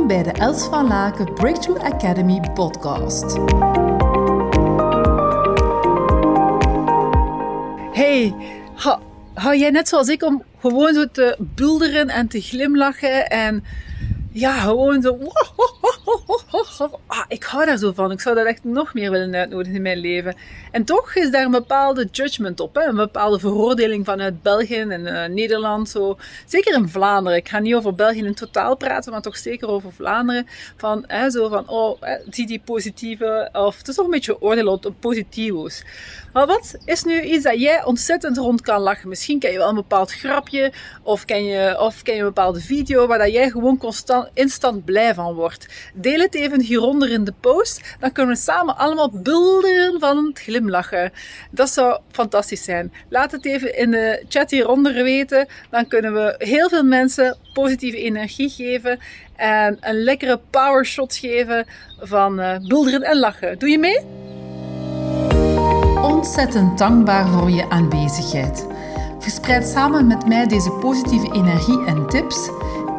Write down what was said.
Welkom bij de Els van Laken Breakthrough Academy podcast. Hey, hou jij net zoals ik om gewoon zo te bulderen en te glimlachen en ja, gewoon zo. Ah, ik hou daar zo van. Ik zou dat echt nog meer willen uitnodigen in mijn leven. En toch is daar een bepaalde judgment op. Hè? Een bepaalde veroordeling vanuit België en uh, Nederland. Zo. Zeker in Vlaanderen. Ik ga niet over België in totaal praten, maar toch zeker over Vlaanderen. Van, hè, zo van, oh, hè, zie die positieve. Of het is toch een beetje oordeel op positivo's. Maar wat is nu iets dat jij ontzettend rond kan lachen? Misschien ken je wel een bepaald grapje. Of ken je, of ken je een bepaalde video waar dat jij gewoon constant, instant blij van wordt. Deel het even hieronder in de post. Dan kunnen we samen allemaal bulderen van het glimlachen. Dat zou fantastisch zijn. Laat het even in de chat hieronder weten. Dan kunnen we heel veel mensen positieve energie geven. En een lekkere power shot geven van uh, bulderen en lachen. Doe je mee? Ontzettend dankbaar voor je aanwezigheid. Verspreid samen met mij deze positieve energie en tips.